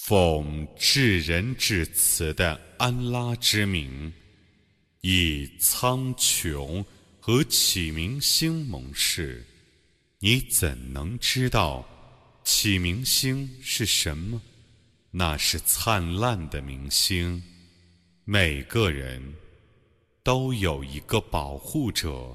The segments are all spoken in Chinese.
奉至仁至慈的安拉之名，以苍穹和启明星盟誓，你怎能知道启明星是什么？那是灿烂的明星。每个人都有一个保护者。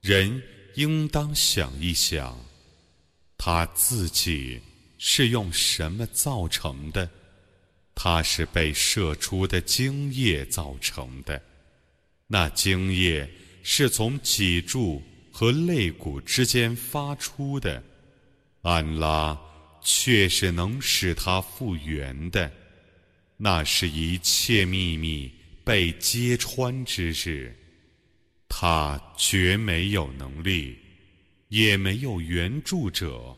人应当想一想，他自己是用什么造成的？他是被射出的精液造成的。那精液是从脊柱和肋骨之间发出的。安拉却是能使他复原的。那是一切秘密被揭穿之日，他绝没有能力，也没有援助者。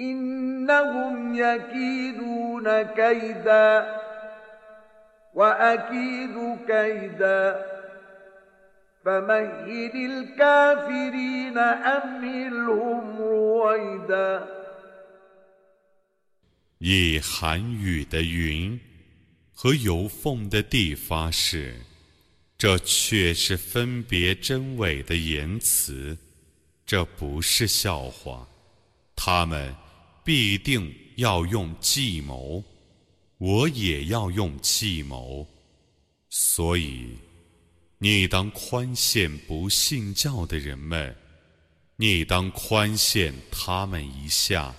إنهم يكيدون كيدا وأكيد كيدا فمهل الكافرين أمهلهم رويدا 以寒雨的云和有缝的地发誓，这却是分别真伪的言辞，这不是笑话。他们。 必定要用计谋，我也要用计谋，所以你当宽限不信教的人们，你当宽限他们一下。